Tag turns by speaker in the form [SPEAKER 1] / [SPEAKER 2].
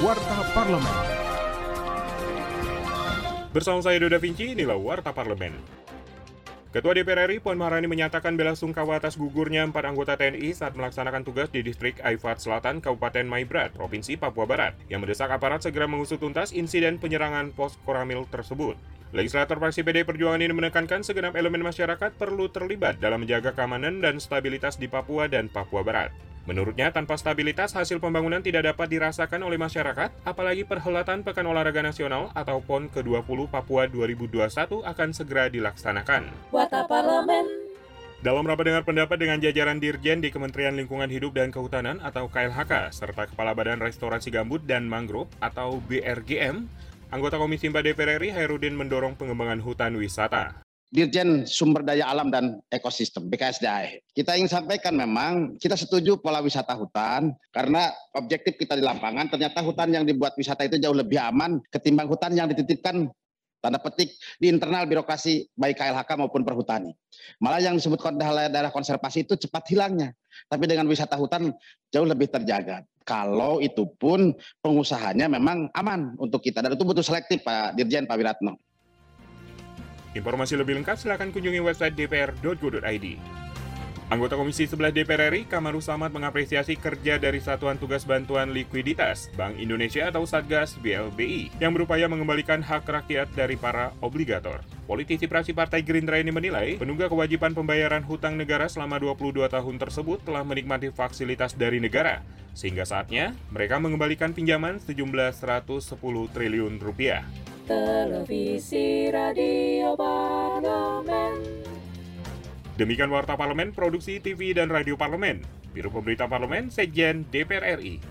[SPEAKER 1] Warta Parlemen.
[SPEAKER 2] Bersama saya Doda Vinci, inilah Warta Parlemen. Ketua DPR RI Puan Maharani menyatakan bela sungkawa atas gugurnya empat anggota TNI saat melaksanakan tugas di distrik Aifat Selatan, Kabupaten Maibrat, Provinsi Papua Barat, yang mendesak aparat segera mengusut tuntas insiden penyerangan pos Koramil tersebut. Legislator fraksi PD Perjuangan ini menekankan segenap elemen masyarakat perlu terlibat dalam menjaga keamanan dan stabilitas di Papua dan Papua Barat. Menurutnya, tanpa stabilitas, hasil pembangunan tidak dapat dirasakan oleh masyarakat, apalagi perhelatan Pekan Olahraga Nasional atau PON ke-20 Papua 2021 akan segera dilaksanakan.
[SPEAKER 3] Wata Parlemen.
[SPEAKER 2] Dalam rapat dengar pendapat dengan jajaran Dirjen di Kementerian Lingkungan Hidup dan Kehutanan atau KLHK, serta Kepala Badan Restorasi Gambut dan Mangrove atau BRGM, anggota Komisi 4 DPR RI Hairudin mendorong pengembangan hutan wisata.
[SPEAKER 4] Dirjen Sumber Daya Alam dan Ekosistem BKSDA. Kita ingin sampaikan memang kita setuju pola wisata hutan karena objektif kita di lapangan ternyata hutan yang dibuat wisata itu jauh lebih aman ketimbang hutan yang dititipkan tanda petik di internal birokrasi baik KLHK maupun perhutani. Malah yang disebut daerah konservasi itu cepat hilangnya. Tapi dengan wisata hutan jauh lebih terjaga. Kalau itu pun pengusahanya memang aman untuk kita dan itu butuh selektif Pak Dirjen Pak Wiratno.
[SPEAKER 2] Informasi lebih lengkap silakan kunjungi website dpr.go.id. Anggota Komisi 11 DPR RI, Kamarul Samad mengapresiasi kerja dari Satuan Tugas Bantuan Likuiditas Bank Indonesia atau Satgas BLBI yang berupaya mengembalikan hak rakyat dari para obligator. Politisi praksi Partai Gerindra ini menilai penunggak kewajiban pembayaran hutang negara selama 22 tahun tersebut telah menikmati fasilitas dari negara, sehingga saatnya mereka mengembalikan pinjaman sejumlah 110 triliun rupiah.
[SPEAKER 3] Televisi Radio Parlemen.
[SPEAKER 2] Demikian Warta Parlemen, Produksi TV dan Radio Parlemen, Biro Pemberita Parlemen, Sekjen DPR RI.